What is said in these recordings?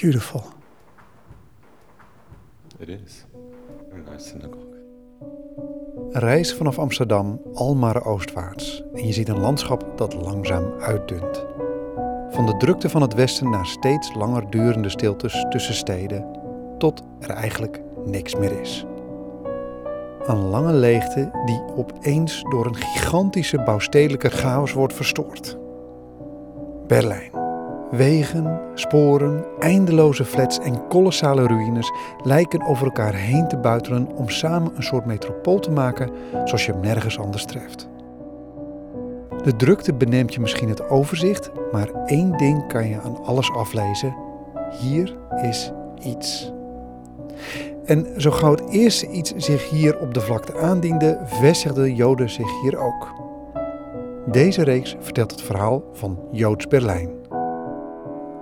beautiful. It is. Very nice synagogue. Reis vanaf Amsterdam Almere oostwaarts en je ziet een landschap dat langzaam uitdunt. Van de drukte van het westen naar steeds langer durende stiltes tussen steden, tot er eigenlijk niks meer is. Een lange leegte die opeens door een gigantische bouwstedelijke chaos wordt verstoord. Berlijn. Wegen, sporen, eindeloze flats en kolossale ruïnes lijken over elkaar heen te buitelen om samen een soort metropool te maken zoals je hem nergens anders treft. De drukte beneemt je misschien het overzicht, maar één ding kan je aan alles aflezen: hier is iets. En zo gauw het eerste iets zich hier op de vlakte aandiende, vestigden Joden zich hier ook. Deze reeks vertelt het verhaal van Joods Berlijn.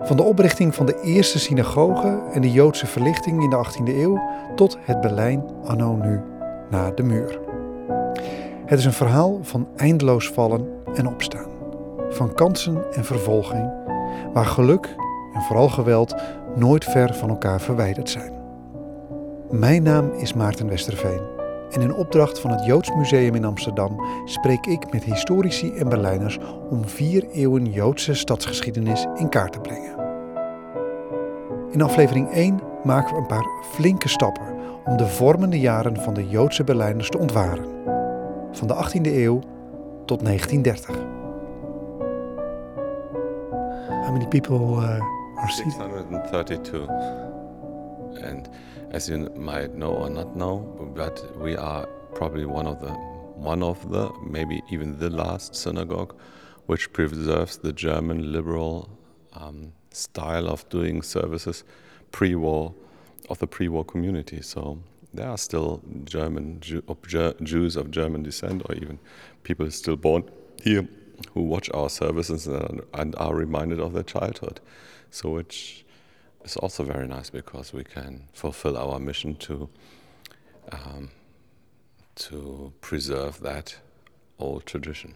Van de oprichting van de eerste synagoge en de Joodse verlichting in de 18e eeuw tot het Berlijn anno nu, na de muur. Het is een verhaal van eindeloos vallen en opstaan, van kansen en vervolging, waar geluk en vooral geweld nooit ver van elkaar verwijderd zijn. Mijn naam is Maarten Westerveen en in opdracht van het Joods Museum in Amsterdam spreek ik met historici en Berlijners om vier eeuwen Joodse stadsgeschiedenis in kaart te brengen. In aflevering 1 maken we een paar flinke stappen om de vormende jaren van de Joodse Berlijners te ontwaren. Van de 18e eeuw tot 1930. How many people uh, are seated? 632. And as you might know or not know, but we are probably one of the one of the maybe even the last synagogue which preserves the German liberal um, style of doing services pre-war of the pre-war community. So there are still German Jews of German descent, or even people still born here who watch our services and are reminded of their childhood. So which is also very nice because we can fulfill our mission to um, to preserve that old tradition.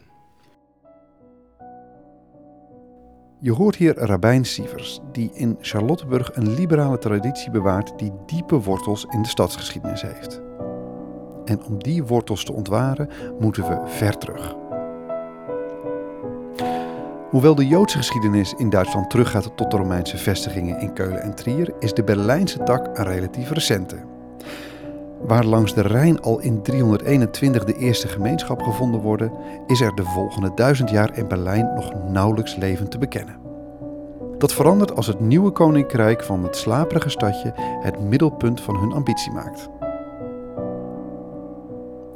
Je hoort hier Rabijn Sievers, die in Charlottenburg een liberale traditie bewaart die diepe wortels in de stadsgeschiedenis heeft. En om die wortels te ontwaren moeten we ver terug. Hoewel de Joodse geschiedenis in Duitsland teruggaat tot de Romeinse vestigingen in Keulen en Trier, is de Berlijnse tak een relatief recente. Waar langs de Rijn al in 321 de eerste gemeenschap gevonden worden, is er de volgende duizend jaar in Berlijn nog nauwelijks levend te bekennen. Dat verandert als het nieuwe koninkrijk van het slaperige stadje het middelpunt van hun ambitie maakt.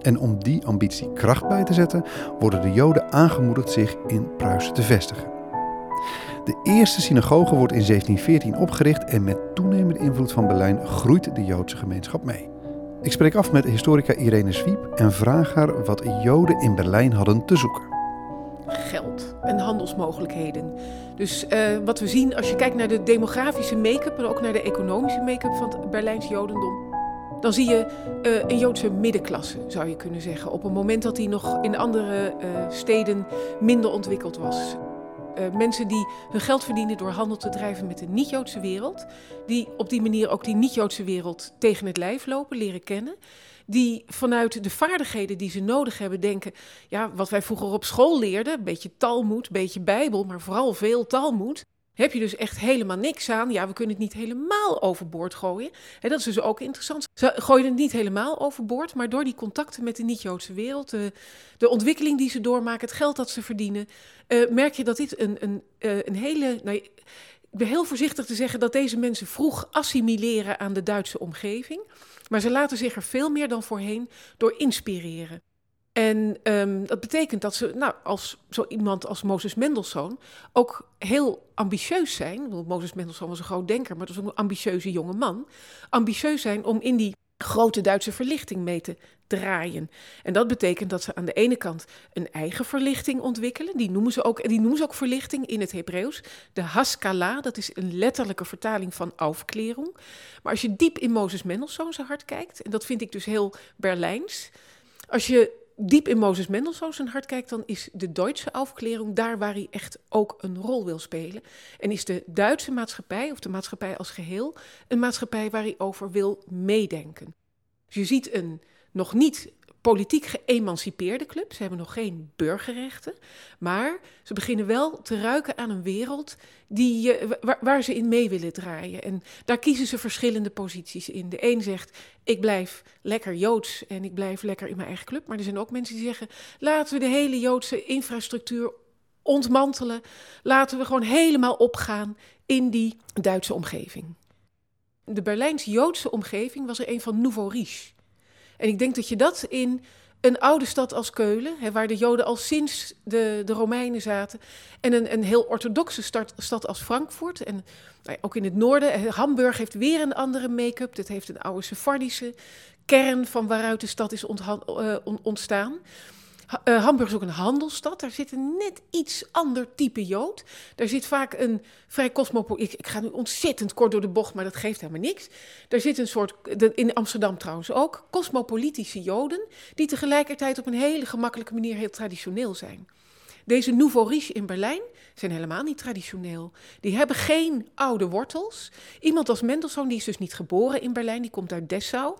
En om die ambitie kracht bij te zetten, worden de Joden aangemoedigd zich in Pruisen te vestigen. De eerste synagoge wordt in 1714 opgericht en met toenemende invloed van Berlijn groeit de Joodse gemeenschap mee. Ik spreek af met historica Irene Zwiep en vraag haar wat Joden in Berlijn hadden te zoeken. Geld en handelsmogelijkheden. Dus uh, wat we zien als je kijkt naar de demografische make-up en ook naar de economische make-up van het Berlijns Jodendom. Dan zie je uh, een Joodse middenklasse, zou je kunnen zeggen. Op een moment dat die nog in andere uh, steden minder ontwikkeld was. Uh, mensen die hun geld verdienen door handel te drijven met de niet-Joodse wereld. Die op die manier ook die niet-Joodse wereld tegen het lijf lopen, leren kennen. Die vanuit de vaardigheden die ze nodig hebben denken... ja, wat wij vroeger op school leerden, een beetje talmoed, een beetje bijbel... maar vooral veel talmoed, heb je dus echt helemaal niks aan. Ja, we kunnen het niet helemaal overboord gooien. En dat is dus ook interessant. Ze gooien het niet helemaal overboord, maar door die contacten met de niet-Joodse wereld, de, de, ontwikkeling die ze doormaken, het geld dat ze verdienen, uh, merk je dat dit een, een, uh, een hele. Nou, ik ben heel voorzichtig te zeggen dat deze mensen vroeg assimileren aan de Duitse omgeving. Maar ze laten zich er veel meer dan voorheen door inspireren. En um, dat betekent dat ze, nou, als zo iemand als Mozes Mendelssohn ook heel ambitieus zijn. Mozes Mendelssohn was een groot denker, maar dat was ook een ambitieuze jonge man. Ambitieus zijn om in die grote Duitse verlichting mee te draaien. En dat betekent dat ze aan de ene kant een eigen verlichting ontwikkelen. Die noemen ze ook, die noemen ze ook verlichting in het Hebreeuws. De Haskalah, dat is een letterlijke vertaling van aufklärung. Maar als je diep in Mozes Mendelssohn zijn hart kijkt, en dat vind ik dus heel Berlijns. Als je diep in Mozes Mendelssohn zijn hart kijkt, dan is de Duitse Aufklärung daar waar hij echt ook een rol wil spelen. En is de Duitse maatschappij, of de maatschappij als geheel, een maatschappij waar hij over wil meedenken. Dus je ziet een nog niet politiek geëmancipeerde club. Ze hebben nog geen burgerrechten. Maar ze beginnen wel te ruiken aan een wereld die, waar, waar, ze in mee willen draaien. En daar kiezen ze verschillende posities in. De een zegt: Ik blijf lekker joods en ik blijf lekker in mijn eigen club. Maar er zijn ook mensen die zeggen: Laten we de hele joodse infrastructuur ontmantelen. Laten we gewoon helemaal opgaan in die Duitse omgeving. De Berlijns-Joodse omgeving was er een van Nouveau Riche. En ik denk dat je dat in een oude stad als Keulen, hè, waar de Joden al sinds de, de Romeinen zaten, en een, een heel orthodoxe stad, stad als Frankfurt, en nou ook in het noorden, Hamburg heeft weer een andere make-up. Dat heeft een oude Sephardische kern van waaruit de stad is uh, ontstaan. Uh, Hamburg is ook een handelsstad. Daar zit een net iets ander type Jood. Daar zit vaak een vrij cosmopolitisch. Ik, ik, ga nu ontzettend kort door de bocht, maar dat geeft helemaal niks. Daar zit een soort. In Amsterdam trouwens ook. Cosmopolitische Joden. Die tegelijkertijd op een hele gemakkelijke manier heel traditioneel zijn. Deze Nouveau Riche in Berlijn zijn helemaal niet traditioneel. Die hebben geen oude wortels. Iemand als Mendelssohn, die is dus niet geboren in Berlijn, die komt uit Dessau.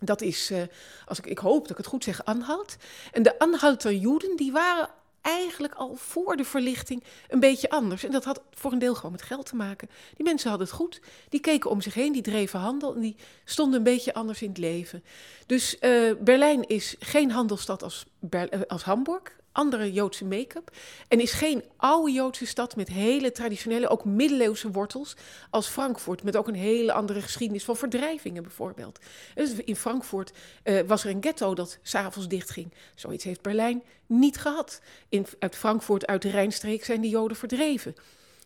Dat is, uh, als ik, ik hoop dat ik het goed zeg, Anhalt. En de Anhalter Joden, die waren eigenlijk al voor de verlichting een beetje anders. En dat had voor een deel gewoon met geld te maken. Die mensen hadden het goed. Die keken om zich heen, die dreven handel en die stonden een beetje anders in het leven. Dus uh, Berlijn is geen handelsstad als, uh, als Hamburg andere Joodse make-up. En is geen oude Joodse stad met hele traditionele, ook middeleeuwse wortels. Als Frankfurt, met ook een hele andere geschiedenis van verdrijvingen bijvoorbeeld. Dus in Frankfurt uh, was er een ghetto dat s'avonds dichtging. Zoiets heeft Berlijn niet gehad. In, uit Frankfurt, uit de Rijnstreek, zijn de Joden verdreven.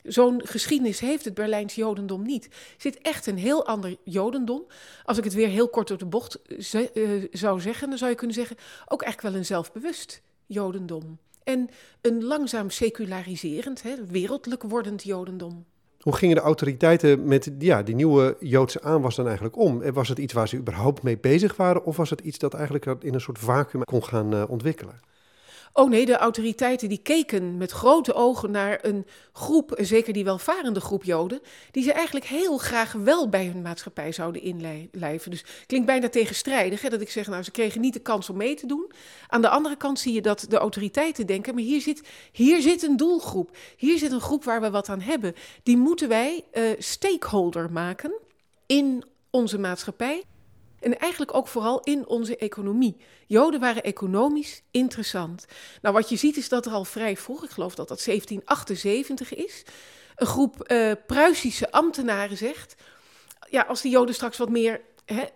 Zo'n geschiedenis heeft het Berlijns Jodendom niet. Er zit echt een heel ander Jodendom. Als ik het weer heel kort door de bocht uh, zou zeggen, dan zou je kunnen zeggen: ook eigenlijk wel een zelfbewust Jodendom. En een langzaam seculariserend, hè, wereldlijk wordend Jodendom. Hoe gingen de autoriteiten met ja, die nieuwe Joodse aanwas dan eigenlijk om? Was het iets waar ze überhaupt mee bezig waren, of was het iets dat eigenlijk in een soort vacuüm kon gaan uh, ontwikkelen? Oh nee, de autoriteiten die keken met grote ogen naar een groep, zeker die welvarende groep Joden, die ze eigenlijk heel graag wel bij hun maatschappij zouden inlijven. Dus klinkt bijna tegenstrijdig dat ik zeg, nou ze kregen niet de kans om mee te doen. Aan de andere kant zie je dat de autoriteiten denken, maar hier zit, hier zit een doelgroep, hier zit een groep waar we wat aan hebben. Die moeten wij uh, stakeholder maken in onze maatschappij. En eigenlijk ook vooral in onze economie. Joden waren economisch interessant. Nou, wat je ziet is dat er al vrij vroeg, ik geloof dat dat 1778 is, een groep uh, Pruisische ambtenaren zegt: ja, als die Joden straks wat meer,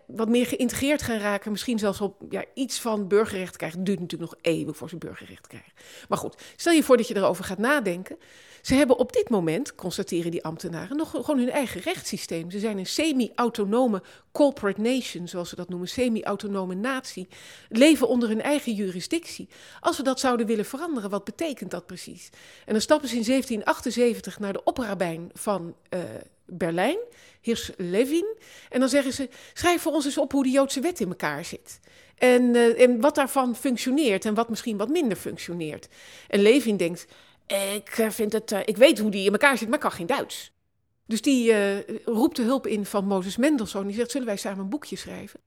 wat meer geïntegreerd gaan raken, misschien zelfs op ja, iets van burgerrecht krijgen, het duurt natuurlijk nog eeuwen voor ze burgerrecht krijgen. Maar goed, stel je voor dat je erover gaat nadenken. Ze hebben op dit moment, constateren die ambtenaren, nog gewoon hun eigen rechtssysteem. Ze zijn een semi-autonome corporate nation, zoals ze dat noemen, semi-autonome natie, leven onder hun eigen jurisdictie. Als we dat zouden willen veranderen, wat betekent dat precies? En dan stappen ze in 1778 naar de oprabijn van uh, Berlijn, Hirsch Levin, en dan zeggen ze: schrijf voor ons eens op hoe de Joodse wet in elkaar zit. En, uh, en wat daarvan functioneert en wat misschien wat minder functioneert. En Levin denkt: ik, eh, vind het, uh, ik weet hoe die in elkaar zit, maar ik kan geen Duits. Dus die roept de hulp in van Mozes Mendelssohn. Die zegt, zullen wij samen een boekje schrijven?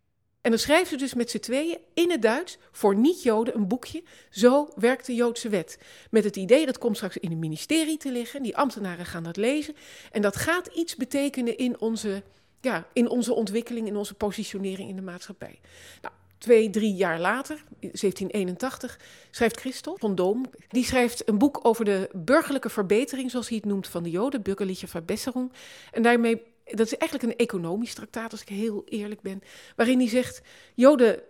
En dan schrijven ze dus met z'n tweeën in het Duits voor niet-Joden een boekje. Zo werkt de Joodse wet. Met het idee dat komt straks in het ministerie te liggen. Die ambtenaren gaan dat lezen. En dat gaat iets betekenen in onze, ja, in onze ontwikkeling, in onze positionering in de maatschappij. Nou, Twee, drie jaar later, 1781, schrijft Christophe van Doom. Die schrijft een boek over de burgerlijke verbetering, zoals hij het noemt, van de Joden, Bürgerliche Verbesserung. En daarmee, dat is eigenlijk een economisch traktaat, als ik heel eerlijk ben, waarin hij zegt: Joden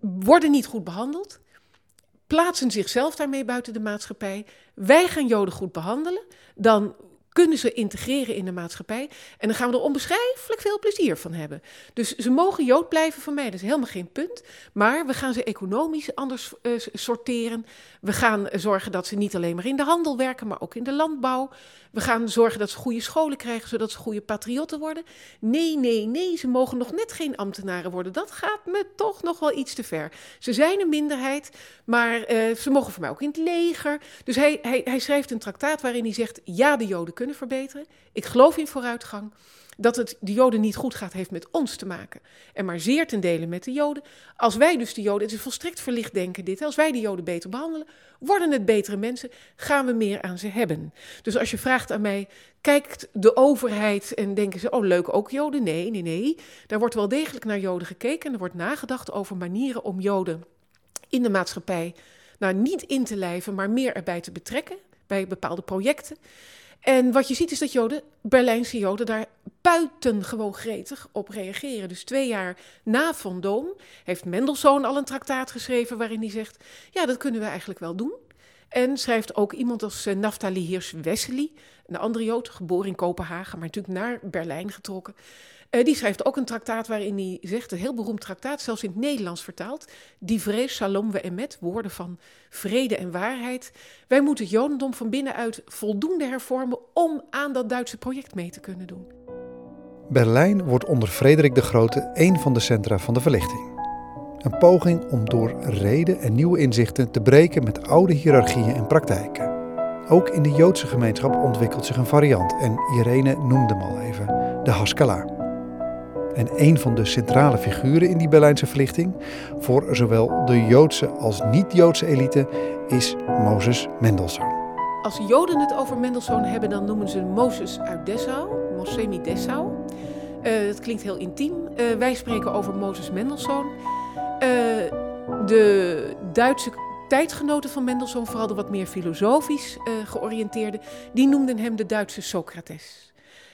worden niet goed behandeld, plaatsen zichzelf daarmee buiten de maatschappij. Wij gaan Joden goed behandelen, dan kunnen ze integreren in de maatschappij. En dan gaan we er onbeschrijfelijk veel plezier van hebben. Dus ze mogen Jood blijven van mij, dat is helemaal geen punt. Maar we gaan ze economisch anders uh, sorteren. We gaan zorgen dat ze niet alleen maar in de handel werken, maar ook in de landbouw. We gaan zorgen dat ze goede scholen krijgen, zodat ze goede patriotten worden. Nee, nee, nee, ze mogen nog net geen ambtenaren worden. Dat gaat me toch nog wel iets te ver. Ze zijn een minderheid, maar uh, ze mogen voor mij ook in het leger. Dus hij, hij, hij schrijft een traktaat waarin hij zegt: ja, de Joden kunnen verbeteren. Ik geloof in vooruitgang. Dat het de Joden niet goed gaat, heeft met ons te maken. En maar zeer ten dele met de Joden. Als wij dus de Joden, het is volstrekt verlicht denken dit, als wij de Joden beter behandelen, worden het betere mensen, gaan we meer aan ze hebben. Dus als je vraagt aan mij, kijkt de overheid en denken ze, oh leuk, ook Joden? Nee, nee, nee. Daar wordt wel degelijk naar Joden gekeken en er wordt nagedacht over manieren om Joden in de maatschappij nou, niet in te lijven, maar meer erbij te betrekken bij bepaalde projecten. En wat je ziet is dat Joden, Berlijnse Joden, daar buitengewoon gretig op reageren. Dus twee jaar na Von Doom heeft Mendelssohn al een traktaat geschreven waarin hij zegt: Ja, dat kunnen we eigenlijk wel doen. En schrijft ook iemand als uh, Naftali Hirsch-Wessely, een andere Jood, geboren in Kopenhagen, maar natuurlijk naar Berlijn getrokken. Uh, die schrijft ook een traktaat waarin hij zegt, een heel beroemd traktaat, zelfs in het Nederlands vertaald. Die vrees, shalom we emet, woorden van vrede en waarheid. Wij moeten het Jodendom van binnenuit voldoende hervormen om aan dat Duitse project mee te kunnen doen. Berlijn wordt onder Frederik de Grote een van de centra van de verlichting. Een poging om door reden en nieuwe inzichten te breken met oude hiërarchieën en praktijken. Ook in de Joodse gemeenschap ontwikkelt zich een variant en Irene noemde hem al even, de Haskalah. En een van de centrale figuren in die Berlijnse verlichting, voor zowel de Joodse als niet-Joodse elite, is Mozes Mendelssohn. Als Joden het over Mendelssohn hebben, dan noemen ze Mozes uit Dessau, Mosemi Dessau. Uh, dat klinkt heel intiem. Uh, wij spreken over Mozes Mendelssohn. Uh, de Duitse tijdgenoten van Mendelssohn, vooral de wat meer filosofisch georiënteerde, die noemden hem de Duitse Socrates.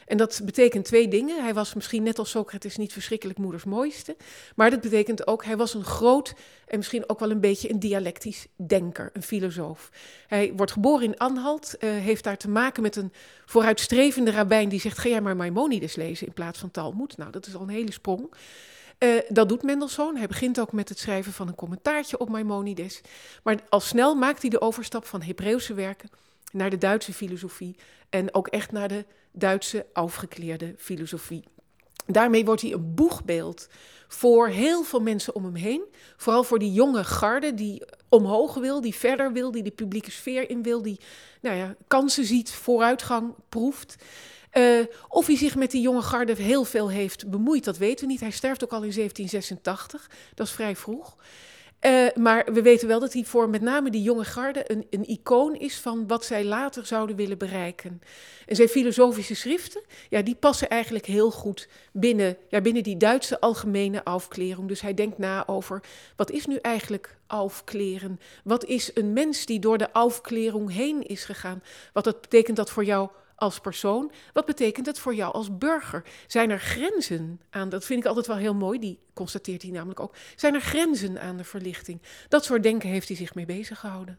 En dat betekent twee dingen. Hij was misschien net als Socrates niet verschrikkelijk moeders mooiste. Maar dat betekent ook, hij was een groot en misschien ook wel een beetje een dialectisch denker, een filosoof. Hij wordt geboren in Anhalt, uh, heeft daar te maken met een vooruitstrevende rabbijn die zegt: ga jij maar Maimonides lezen in plaats van Talmud. Nou, dat is al een hele sprong. Uh, dat doet Mendelssohn. Hij begint ook met het schrijven van een commentaartje op Maimonides. Maar al snel maakt hij de overstap van Hebreeuwse werken naar de Duitse filosofie en ook echt naar de Duitse afgekleerde filosofie. Daarmee wordt hij een boegbeeld voor heel veel mensen om hem heen. Vooral voor die jonge garde die omhoog wil, die verder wil, die de publieke sfeer in wil, die nou ja, kansen ziet, vooruitgang proeft. Uh, of hij zich met die jonge garde heel veel heeft bemoeid, dat weten we niet. Hij sterft ook al in 1786, dat is vrij vroeg. Uh, maar we weten wel dat hij voor met name die jonge garde een, een icoon is van wat zij later zouden willen bereiken. En zijn filosofische schriften, ja, die passen eigenlijk heel goed binnen, ja, binnen die Duitse algemene afklering. Dus hij denkt na over wat is nu eigenlijk afkleren? Wat is een mens die door de afklering heen is gegaan? Wat betekent dat voor jou als persoon? Wat betekent het voor jou als burger? Zijn er grenzen aan, dat vind ik altijd wel heel mooi, die constateert hij namelijk ook. Zijn er grenzen aan de verlichting? Dat soort denken heeft hij zich mee bezig gehouden.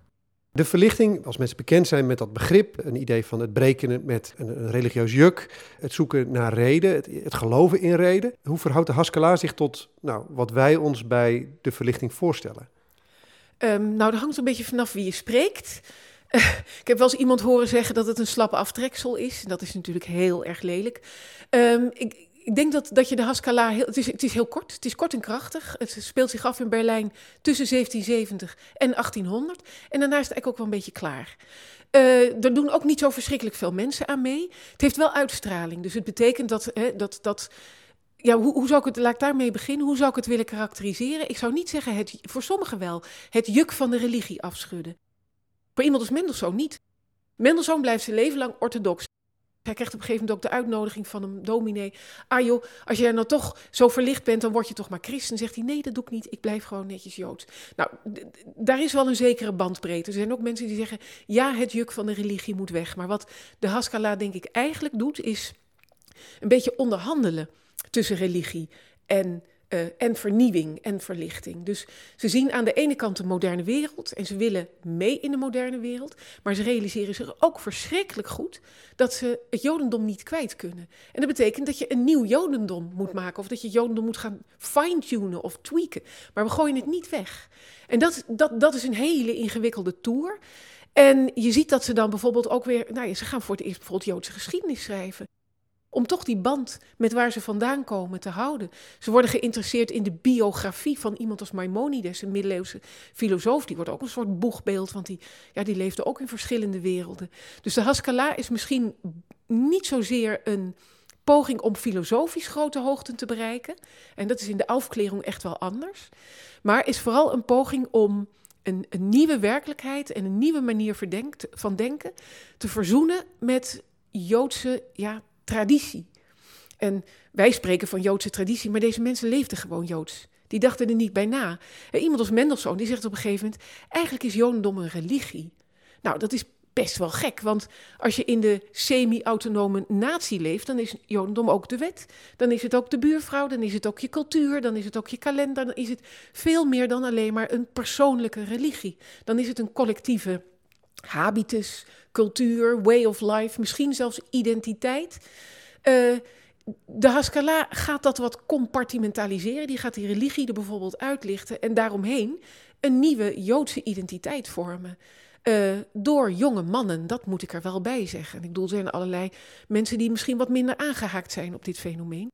De verlichting, als mensen bekend zijn met dat begrip, een idee van het breken met een, religieus juk, het zoeken naar reden, het, het geloven in reden. Hoe verhoudt de Haskalah zich tot nou, wat wij ons bij de verlichting voorstellen? Um, nou, dat hangt een beetje vanaf wie je spreekt. ik heb wel eens iemand horen zeggen dat het een slappe aftreksel is. Dat is natuurlijk heel erg lelijk. Um, ik, ik denk dat, dat je de Haskalah... Heel, het, is, het is heel kort, het is kort en krachtig. Het speelt zich af in Berlijn tussen 1770 en 1800. En daarna is het eigenlijk ook wel een beetje klaar. Uh, er doen ook niet zo verschrikkelijk veel mensen aan mee. Het heeft wel uitstraling. Dus het betekent dat... Hè, dat, dat ja, hoe, hoe, zou ik het, laat ik daarmee beginnen, hoe zou ik het willen karakteriseren? Ik zou niet zeggen, het, voor sommigen wel, het juk van de religie afschudden. Maar iemand als Mendelssohn niet. Mendelssohn blijft zijn leven lang orthodox. Hij krijgt op een gegeven moment ook de uitnodiging van een dominee. Ah joh, als jij nou toch zo verlicht bent, dan word je toch maar christen. Zegt hij, nee, dat doe ik niet. Ik blijf gewoon netjes Joods. Nou, daar is wel een zekere bandbreedte. Er zijn ook mensen die zeggen, ja, het juk van de religie moet weg. Maar wat de Haskalah denk ik eigenlijk doet, is een beetje onderhandelen tussen religie en uh, en vernieuwing en verlichting. Dus ze zien aan de ene kant de moderne wereld en ze willen mee in de moderne wereld, maar ze realiseren zich ook verschrikkelijk goed dat ze het Jodendom niet kwijt kunnen. En dat betekent dat je een nieuw Jodendom moet maken of dat je Jodendom moet gaan fine-tunen of tweaken. Maar we gooien het niet weg. En dat, dat, dat is een hele ingewikkelde tour. En je ziet dat ze dan bijvoorbeeld ook weer, nou ja, ze gaan voor het eerst bijvoorbeeld Joodse geschiedenis schrijven. Om toch die band met waar ze vandaan komen te houden. Ze worden geïnteresseerd in de biografie van iemand als Maimonides, een middeleeuwse filosoof. Die wordt ook een soort boegbeeld, want die, ja, die leefde ook in verschillende werelden. Dus de Haskalah is misschien niet zozeer een poging om filosofisch grote hoogten te bereiken. En dat is in de afklering echt wel anders. Maar is vooral een poging om een, een nieuwe werkelijkheid en een nieuwe manier van denken te verzoenen met Joodse ja, traditie. En wij spreken van Joodse traditie, maar deze mensen leefden gewoon Joods. Die dachten er niet bij na. Iemand als Mendelssohn die zegt op een gegeven moment: eigenlijk is Jodendom een religie. Nou, dat is best wel gek, want als je in de semi-autonome natie leeft, dan is Jodendom ook de wet. Dan is het ook de buurvrouw, dan is het ook je cultuur, dan is het ook je kalender, dan is het veel meer dan alleen maar een persoonlijke religie. Dan is het een collectieve habitus, cultuur, way of life, misschien zelfs identiteit. Uh, de Haskalah gaat dat wat compartimentaliseren. Die gaat die religie er bijvoorbeeld uitlichten en daaromheen een nieuwe Joodse identiteit vormen. Uh, door jonge mannen, dat moet ik er wel bij zeggen. Ik bedoel, er zijn allerlei mensen die misschien wat minder aangehaakt zijn op dit fenomeen.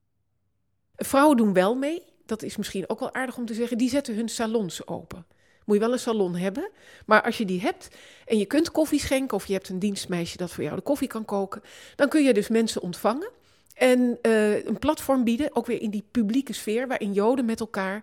Vrouwen doen wel mee, dat is misschien ook wel aardig om te zeggen. Die zetten hun salons open moet je wel een salon hebben. Maar als je die hebt en je kunt koffie schenken of je hebt een dienstmeisje dat voor jou de koffie kan koken, dan kun je dus mensen ontvangen en uh, een platform bieden, ook weer in die publieke sfeer, waarin Joden met elkaar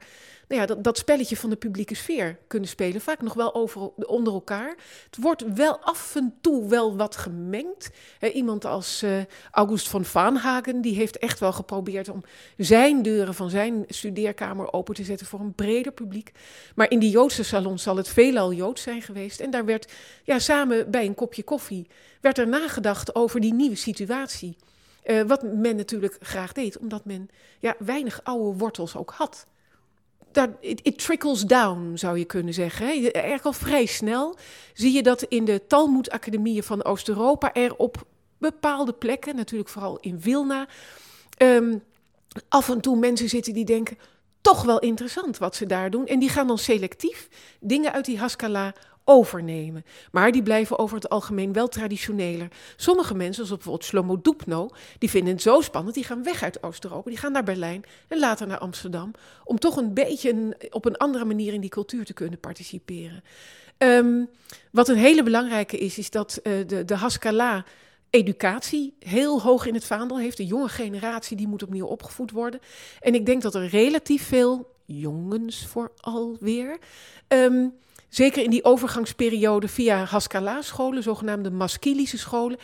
nou ja, dat, dat spelletje van de publieke sfeer kunnen spelen. Vaak nog wel onder elkaar. Het wordt wel af en toe wel wat gemengd. iemand als uh, August van Vaanhagen, die heeft echt wel geprobeerd om zijn deuren van zijn studeerkamer open te zetten voor een breder publiek. Maar in die Joodse salon zal het veelal Joods zijn geweest. En daar werd ja, samen bij een kopje koffie werd er nagedacht over die nieuwe situatie. Uh, wat men natuurlijk graag deed, omdat men ja, weinig oude wortels ook had. Dat, it, trickles down, zou je kunnen zeggen. Hè. Erg al vrij snel zie je dat in de Talmud-academieën van Oost-Europa er op bepaalde plekken, natuurlijk vooral in Wilna, um, af en toe mensen zitten die denken, toch wel interessant wat ze daar doen. En die gaan dan selectief dingen uit die Haskalah overnemen. Maar die blijven over het algemeen wel traditioneler. Sommige mensen, zoals bijvoorbeeld Shlomo Dupno, die vinden het zo spannend, die gaan weg uit Oost-Europa, die gaan naar Berlijn en later naar Amsterdam, om toch een beetje op een andere manier in die cultuur te kunnen participeren. Um, wat een hele belangrijke is, is dat uh, de, de Haskalah educatie heel hoog in het vaandel heeft. De jonge generatie die moet opnieuw opgevoed worden. En ik denk dat er relatief veel jongens vooral weer um, zeker in die overgangsperiode via Haskalah-scholen, zogenaamde Maskilische scholen,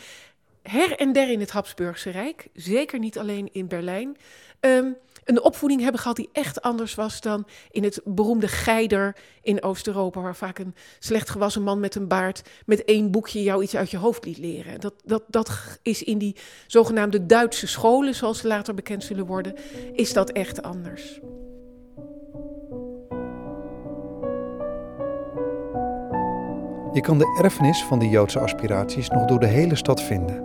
her en der in het Habsburgse Rijk, zeker niet alleen in Berlijn, um, een opvoeding hebben gehad die echt anders was dan in het beroemde Geider in Oost-Europa, waar vaak een slecht gewassen man met een baard met één boekje jou iets uit je hoofd liet leren. Dat, dat, dat is in die zogenaamde Duitse scholen, zoals ze later bekend zullen worden, is dat echt anders. Je kan de erfenis van die Joodse aspiraties nog door de hele stad vinden.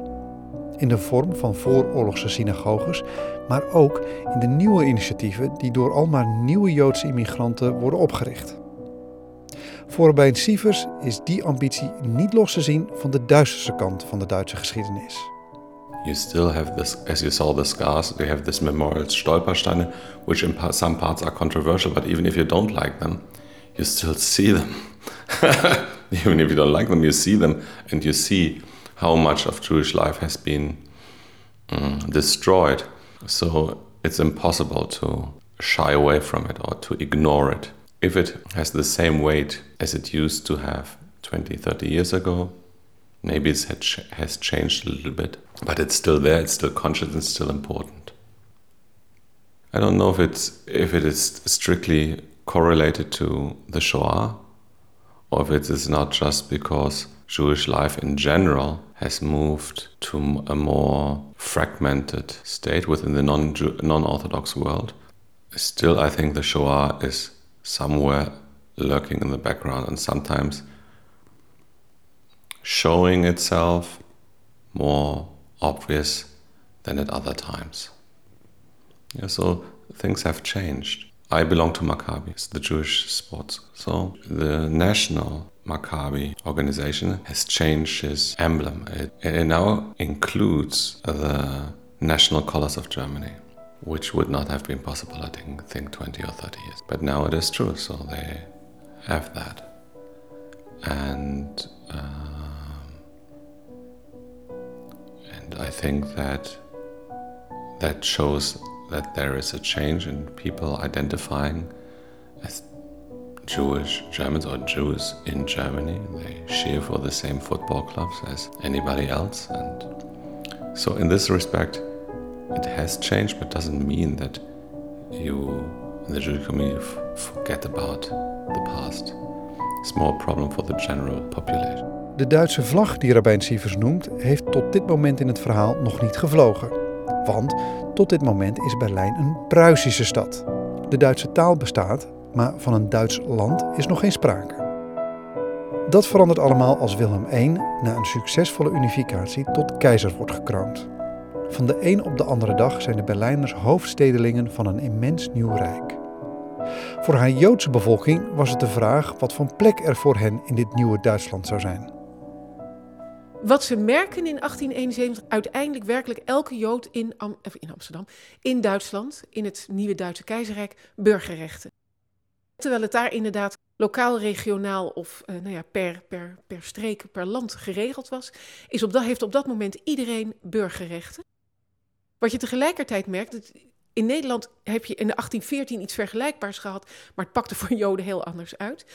In de vorm van vooroorlogse synagoges, maar ook in de nieuwe initiatieven die door almaar nieuwe Joodse immigranten worden opgericht. Voor Rabijn Sievers is die ambitie niet los te zien van de duisterste kant van de Duitse geschiedenis. You still have this, as you saw the scars, we have this memorial Stolpersteine, which in some parts are controversial, but even if you don't like them, you still see them. even if you don't like them, you see them and you see how much of Jewish life has been um, destroyed. So it's impossible to shy away from it or to ignore it. If it has the same weight as it used to have 20, 30 years ago, maybe it has changed a little bit, but it's still there, it's still conscious, it's still important. I don't know if it's if it is strictly correlated to the Shoah or if it is not just because Jewish life in general has moved to a more fragmented state within the non non Orthodox world. Still, I think the Shoah is somewhere lurking in the background and sometimes showing itself more obvious than at other times. Yeah, so things have changed. I belong to Maccabi, it's the Jewish sports. So the national Maccabi organization has changed its emblem. It, it now includes the national colors of Germany, which would not have been possible, I think, think 20 or 30 years. But now it is true, so they have that. And um, and I think that that shows that there is a change in people identifying as Jewish Germans or Jews in Germany. They cheer for the same football clubs as anybody else. And so, in this respect, it has changed, but doesn't mean that you, in the Jewish community, forget about the past. It's more a problem for the general population. De Duitse vlag die Rabijn Sievers noemt, heeft tot dit moment in het verhaal nog niet gevlogen. Want tot dit moment is Berlijn een Pruisische stad. De Duitse taal bestaat, maar van een Duits land is nog geen sprake. Dat verandert allemaal als Wilhelm I na een succesvolle unificatie tot keizer wordt gekroond. Van de een op de andere dag zijn de Berlijners hoofdstedelingen van een immens nieuw rijk. Voor haar Joodse bevolking was het de vraag wat voor plek er voor hen in dit nieuwe Duitsland zou zijn. Wat ze merken in 1871, uiteindelijk werkelijk elke Jood in, in Amsterdam, in Duitsland, in het nieuwe Duitse keizerrijk, burgerrechten. Terwijl het daar inderdaad lokaal, regionaal of uh, nou ja, per, per, per streek, per land geregeld was, is op dat, heeft op dat moment iedereen burgerrechten. Wat je tegelijkertijd merkt, in Nederland heb je in de 1814 iets vergelijkbaars gehad, maar het pakte voor Joden heel anders uit.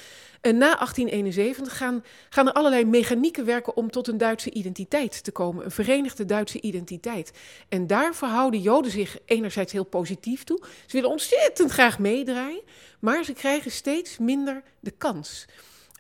En na 1871 gaan, gaan er allerlei mechanieken werken om tot een Duitse identiteit te komen, een verenigde Duitse identiteit. En daar verhouden Joden zich enerzijds heel positief toe. Ze willen ontzettend graag meedraaien, maar ze krijgen steeds minder de kans.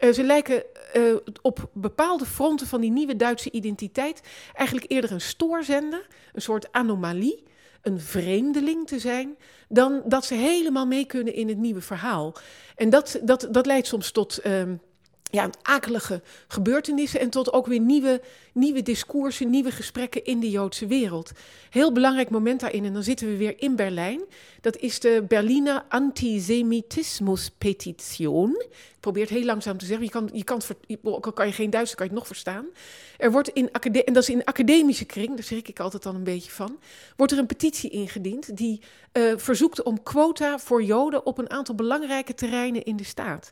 Uh, ze lijken uh, op bepaalde fronten van die nieuwe Duitse identiteit eigenlijk eerder een stoorzender, een soort anomalie een vreemdeling te zijn, dan dat ze helemaal mee kunnen in het nieuwe verhaal. En dat, dat, dat leidt soms tot um, ja, akelige gebeurtenissen en tot ook weer nieuwe, nieuwe discoursen, nieuwe gesprekken in de Joodse wereld. Heel belangrijk moment daarin, en dan zitten we weer in Berlijn. Dat is de Berliner Antisemitismus-petition. Ik probeer het heel langzaam te zeggen. Je kan, je kan, al kan je geen Duits, kan je het nog verstaan. Er wordt in, en dat is in academische kring, daar schrik ik altijd dan een beetje van, wordt er een petitie ingediend die uh, verzoekt om quota voor Joden op een aantal belangrijke terreinen in de staat.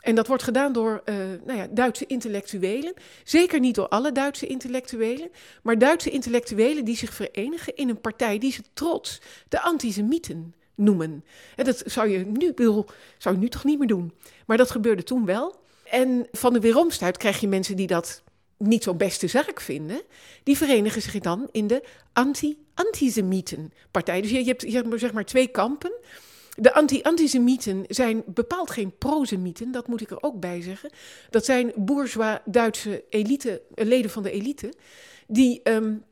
En dat wordt gedaan door uh, nou ja, Duitse intellectuelen. Zeker niet door alle Duitse intellectuelen, maar Duitse intellectuelen die zich verenigen in een partij die ze trots de antisemieten noemen. En dat zou je nu, zou je nu toch niet meer doen. Maar dat gebeurde toen wel. En van de weeromstuit krijg je mensen die dat niet zo'n beste zaak vinden. Die verenigen zich dan in de anti-antisemieten-partij. Dus je, hebt, je zeg maar twee kampen. De anti-antisemieten zijn bepaald geen prosemieten, dat moet ik er ook bij zeggen. Dat zijn bourgeois Duitse elite, leden van de elite, die um,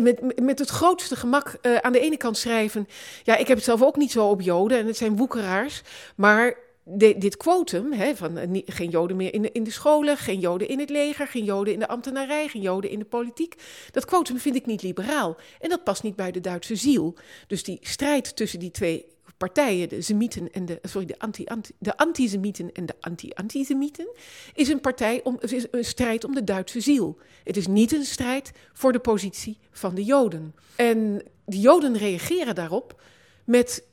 met, met het grootste gemak uh, aan de ene kant schrijven... ja, ik heb het zelf ook niet zo op Joden en het zijn woekeraars... maar de, dit quotum, van uh, geen Joden meer in de, in de scholen, geen Joden in het leger, geen Joden in de ambtenarij, geen Joden in de politiek. Dat quotum vind ik niet liberaal. En dat past niet bij de Duitse ziel. Dus die strijd tussen die twee partijen, de Semieten en de, sorry, de, anti, anti, de antisemieten en de anti-antisemieten, is een partij om, is een strijd om de Duitse ziel. Het is niet een strijd voor de positie van de Joden. En de Joden reageren daarop met,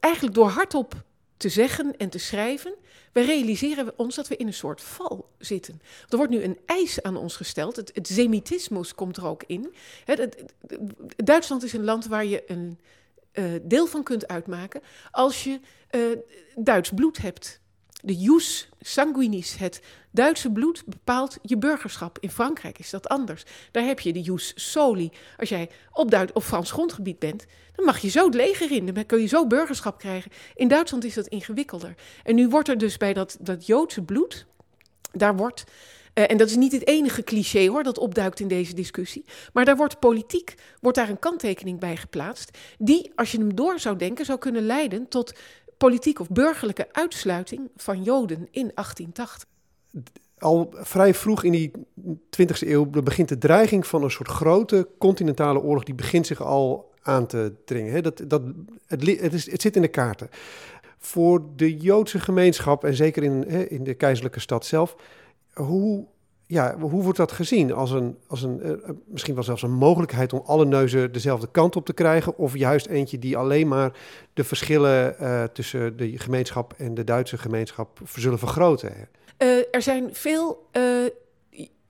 eigenlijk door hardop te zeggen en te schrijven, we realiseren ons dat we in een soort val zitten. Er wordt nu een eis aan ons gesteld. Het, het semitismus komt er ook in. Duitsland is een land waar je een uh, deel van kunt uitmaken als je uh, Duits bloed hebt. De jus sanguinis, het Duitse bloed, bepaalt je burgerschap. In Frankrijk is dat anders. Daar heb je de jus soli. Als jij op, op Frans grondgebied bent, dan mag je zo het leger in. Dan kun je zo burgerschap krijgen. In Duitsland is dat ingewikkelder. En nu wordt er dus bij dat, dat Joodse bloed, daar wordt Uh, en dat is niet het enige cliché hoor, dat opduikt in deze discussie. Maar daar wordt politiek, wordt daar een kanttekening bij geplaatst, die, als je hem door zou denken, zou kunnen leiden tot politiek of burgerlijke uitsluiting van Joden in 1880 al vrij vroeg in die 20e eeuw begint de dreiging van een soort grote continentale oorlog, die begint zich al aan te dringen. Dat, dat, het, het, is, het zit in de kaarten. Voor de Joodse gemeenschap, en zeker in, in de keizerlijke stad zelf, hoe, ja, hoe wordt dat gezien? Als een, als een, uh, misschien wel zelfs een mogelijkheid om alle neuzen dezelfde kant op te krijgen, of juist eentje die alleen maar de verschillen uh, tussen de gemeenschap en de Duitse gemeenschap zullen vergroten? Er zijn veel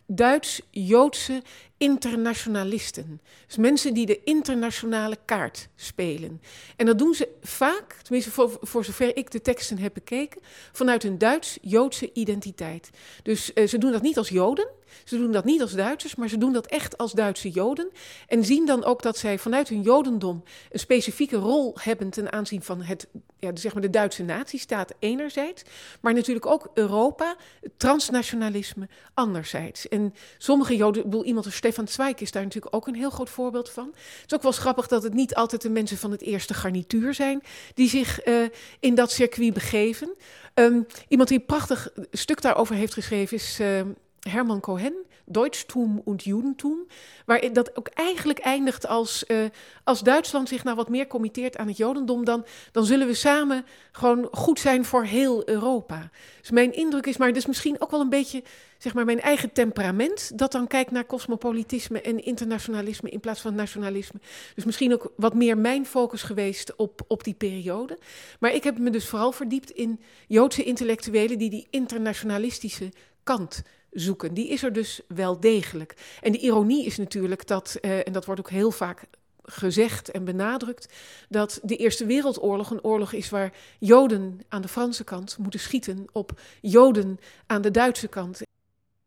Duits-Joodse internationalisten. Dus mensen die de internationale kaart spelen. En dat doen ze vaak, tenminste voor, zover ik de teksten heb bekeken, vanuit een Duits-Joodse identiteit. Dus uh, ze doen dat niet als Joden, ze doen dat niet als Duitsers, maar ze doen dat echt als Duitse Joden. En zien dan ook dat zij vanuit hun Jodendom een specifieke rol hebben ten aanzien van het, ja, zeg maar de Duitse natiestaat enerzijds, maar natuurlijk ook Europa, transnationalisme anderzijds. En sommige Joden, ik bedoel, iemand als Stefan Zweig is daar natuurlijk ook een heel groot voorbeeld van. Het is ook wel grappig dat het niet altijd de mensen van het eerste garnituur zijn die zich uh, in dat circuit begeven. Um, iemand die een prachtig stuk daarover heeft geschreven is uh, Herman Cohen, Deutschtum und Judentum, waar dat ook eigenlijk eindigt als, uh, als Duitsland zich nou wat meer committeert aan het Jodendom, dan, dan zullen we samen gewoon goed zijn voor heel Europa. Dus mijn indruk is, maar is misschien ook wel een beetje zeg maar mijn eigen temperament, dat dan kijkt naar cosmopolitisme en internationalisme in plaats van nationalisme. Dus misschien ook wat meer mijn focus geweest op, op die periode. Maar ik heb me dus vooral verdiept in Joodse intellectuelen die die internationalistische kant zoeken. Die is er dus wel degelijk. En de ironie is natuurlijk dat, uh, en dat wordt ook heel vaak gezegd en benadrukt, dat de Eerste Wereldoorlog een oorlog is waar Joden aan de Franse kant moeten schieten op Joden aan de Duitse kant.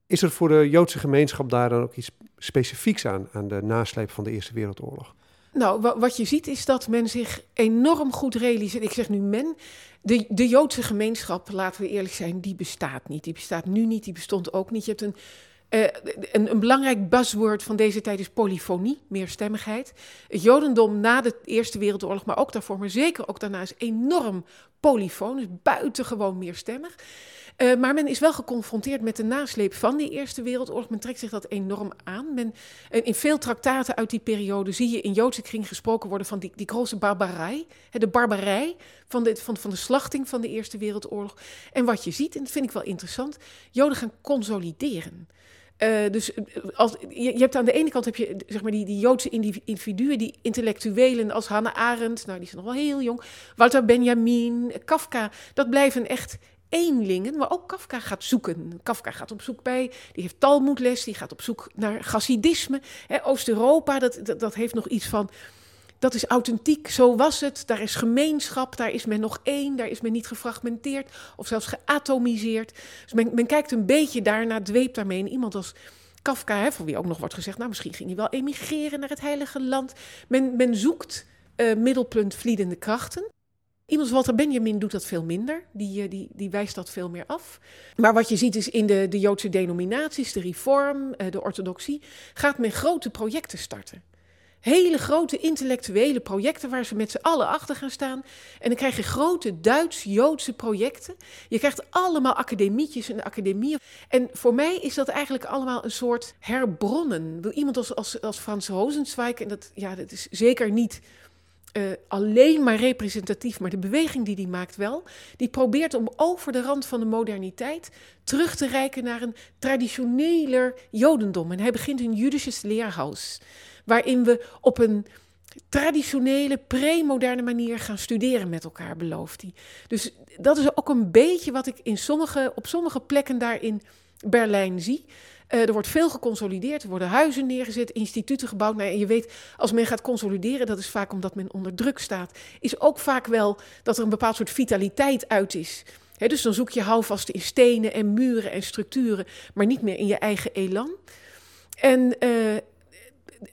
Is er voor de Joodse gemeenschap daar dan ook iets specifieks aan, aan de nasleep van de Eerste Wereldoorlog? Nou, wat je ziet is dat men zich enorm goed realiseert. Ik zeg nu men. De, de Joodse gemeenschap, laten we eerlijk zijn, die bestaat niet. Die bestaat nu niet, die bestond ook niet. Je hebt een, uh, een, een, belangrijk buzzword van deze tijd is polyfonie, meerstemmigheid. Het Jodendom na de Eerste Wereldoorlog, maar ook daarvoor, maar zeker ook daarna, is enorm polyfoon, dus buitengewoon meerstemmig. Uh, maar men is wel geconfronteerd met de nasleep van die Eerste Wereldoorlog. Men trekt zich dat enorm aan. Men, uh, in veel traktaten uit die periode zie je in Joodse kring gesproken worden van die, die grote barbarij. Hè, de barbarij van de, van, van de slachting van de Eerste Wereldoorlog. En wat je ziet, en dat vind ik wel interessant, Joden gaan consolideren. Uh, dus als, je, je, hebt aan de ene kant heb je zeg maar die, die Joodse individuen, die intellectuelen als Hannah Arendt, nou die is nog wel heel jong, Walter Benjamin, Kafka, dat blijven echt eenlingen, maar ook Kafka gaat zoeken. Kafka gaat op zoek bij, die heeft Talmoedles, die gaat op zoek naar Chassidisme. Oost-Europa, dat, dat, heeft nog iets van, dat is authentiek, zo was het. Daar is gemeenschap, daar is men nog één, daar is men niet gefragmenteerd of zelfs geatomiseerd. Dus men, men kijkt een beetje daarna, dweept daarmee. En iemand als Kafka, hè, van wie ook nog wordt gezegd, nou misschien ging hij wel emigreren naar het Heilige Land. Men, men zoekt uh, middelpunt vliedende krachten. Iemand Walter Benjamin doet dat veel minder. Die, eh, die, die wijst dat veel meer af. Maar wat je ziet is in de, de Joodse denominaties, de reform, eh, de orthodoxie, gaat men grote projecten starten. Hele grote intellectuele projecten waar ze met z'n allen achter gaan staan. En dan krijg je grote Duits-Joodse projecten. Je krijgt allemaal academietjes en academieën. En voor mij is dat eigenlijk allemaal een soort herbronnen. Iemand als, als, als Frans Rosenzweig, en dat, ja, dat is zeker niet uh, alleen maar representatief, maar de beweging die die maakt wel, die probeert om over de rand van de moderniteit terug te reiken naar een traditioneler Jodendom. En hij begint een Judisches leerhuis, waarin we op een traditionele, pre-moderne manier gaan studeren met elkaar, belooft hij. Dus dat is ook een beetje wat ik in sommige, op sommige plekken daar in Berlijn zie. Uh, er wordt veel geconsolideerd, er worden huizen neergezet, instituten gebouwd. Nou, en je weet, als men gaat consolideren, dat is vaak omdat men onder druk staat, is ook vaak wel dat er een bepaald soort vitaliteit uit is. Dus dan zoek je houvast in stenen en muren en structuren, maar niet meer in je eigen elan. En uh,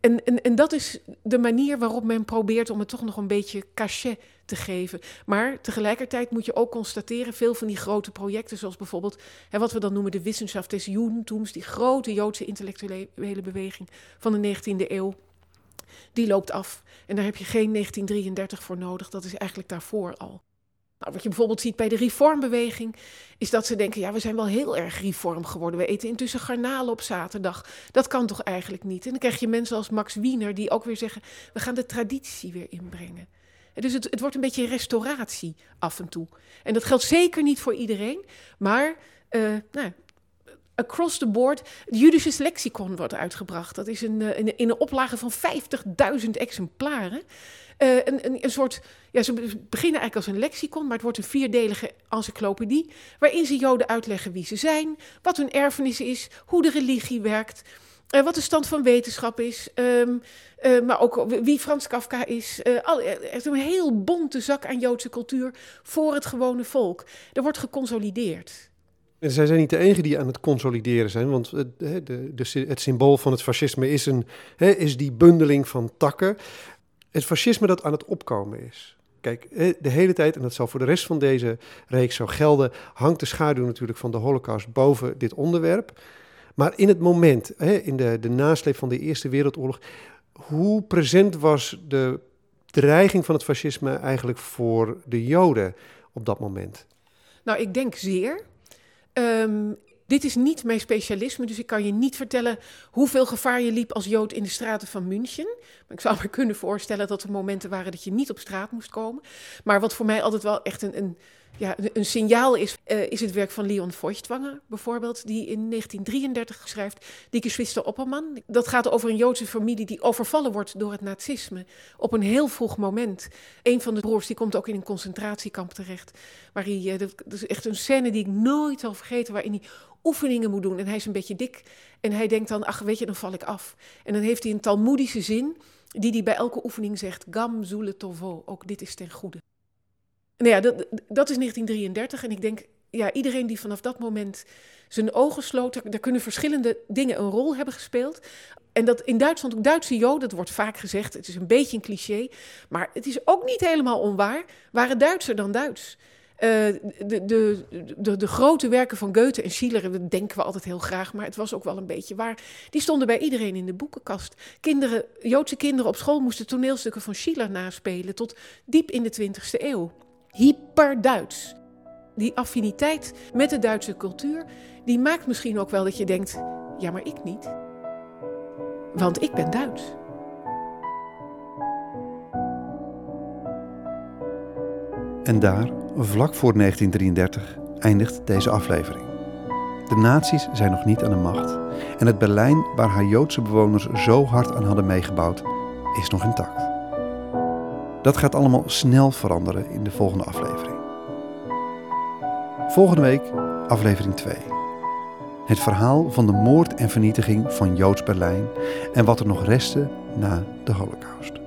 En, en, en dat is de manier waarop men probeert om het toch nog een beetje cachet te geven. Maar tegelijkertijd moet je ook constateren, veel van die grote projecten, zoals bijvoorbeeld hè, wat we dan noemen de Wissenschaft des Judentums, die grote Joodse intellectuele beweging van de 19e eeuw, die loopt af. En daar heb je geen 1933 voor nodig, dat is eigenlijk daarvoor al. Nou, wat je bijvoorbeeld ziet bij de reformbeweging, is dat ze denken: ja, we zijn wel heel erg reform geworden. We eten intussen garnalen op zaterdag. Dat kan toch eigenlijk niet? En dan krijg je mensen als Max Wiener die ook weer zeggen: we gaan de traditie weer inbrengen. En dus het, wordt een beetje restauratie af en toe. En dat geldt zeker niet voor iedereen, maar uh, nou, across the board. Het Judische lexicon wordt uitgebracht. Dat is een, in, in een oplage van 50.000 exemplaren. Uh, een, een, een, soort, ja, ze beginnen eigenlijk als een lexicon, maar het wordt een vierdelige encyclopedie, waarin ze Joden uitleggen wie ze zijn, wat hun erfenis is, hoe de religie werkt, uh, wat de stand van wetenschap is, uh, maar ook wie Frans Kafka is. Al, een heel bonte zak aan Joodse cultuur voor het gewone volk. Er wordt geconsolideerd. Zij zijn niet de enige die aan het consolideren zijn, want het, de, de, het symbool van het fascisme is, een, is die bundeling van takken het fascisme dat aan het opkomen is. Kijk, de hele tijd, en dat zal voor de rest van deze reeks zo gelden, hangt de schaduw natuurlijk van de Holocaust boven dit onderwerp. Maar in het moment, in de, de nasleep van de Eerste Wereldoorlog, hoe present was de dreiging van het fascisme eigenlijk voor de Joden op dat moment? Nou, ik denk zeer. Um, dit is niet mijn specialisme, dus ik kan je niet vertellen hoeveel gevaar je liep als Jood in de straten van München. Maar ik zou me kunnen voorstellen dat er momenten waren dat je niet op straat moest komen. Maar wat voor mij altijd wel echt een, een ja, een signaal is, uh, is het werk van Leon Feuchtwanger bijvoorbeeld, die in 1933 schrijft Die Geschwister Opperman. Dat gaat over een Joodse familie die overvallen wordt door het nazisme op een heel vroeg moment. Een van de broers die komt ook in een concentratiekamp terecht. Waar hij, uh, dat is echt een scène die ik nooit zal vergeten, waarin hij oefeningen moet doen. En hij is een beetje dik en hij denkt dan, ach weet je, dan val ik af. En dan heeft hij een talmoedische zin die hij bij elke oefening zegt, gam zule tovo, ook dit is ten goede. Nou ja, dat, dat is 1933 en ik denk, ja, iedereen die vanaf dat moment zijn ogen sloot, daar kunnen verschillende dingen een rol hebben gespeeld. En dat in Duitsland, ook Duitse Joden, dat wordt vaak gezegd, het is een beetje een cliché, maar het is ook niet helemaal onwaar, waren Duitser dan Duits. De, de, de, de, grote werken van Goethe en Schiller, dat denken we altijd heel graag, maar het was ook wel een beetje waar. Die stonden bij iedereen in de boekenkast. Kinderen, Joodse kinderen op school moesten toneelstukken van Schiller naspelen tot diep in de 20e eeuw hyper-Duits. Die affiniteit met de Duitse cultuur, die maakt misschien ook wel dat je denkt: ja, maar ik niet. Want ik ben Duits. En daar, vlak voor 1933, eindigt deze aflevering. De nazi's zijn nog niet aan de macht. En het Berlijn waar haar Joodse bewoners zo hard aan hadden meegebouwd, is nog intact. Dat gaat allemaal snel veranderen in de volgende aflevering. Volgende week aflevering 2. Het verhaal van de moord en vernietiging van Joods Berlijn en wat er nog restte na de Holocaust.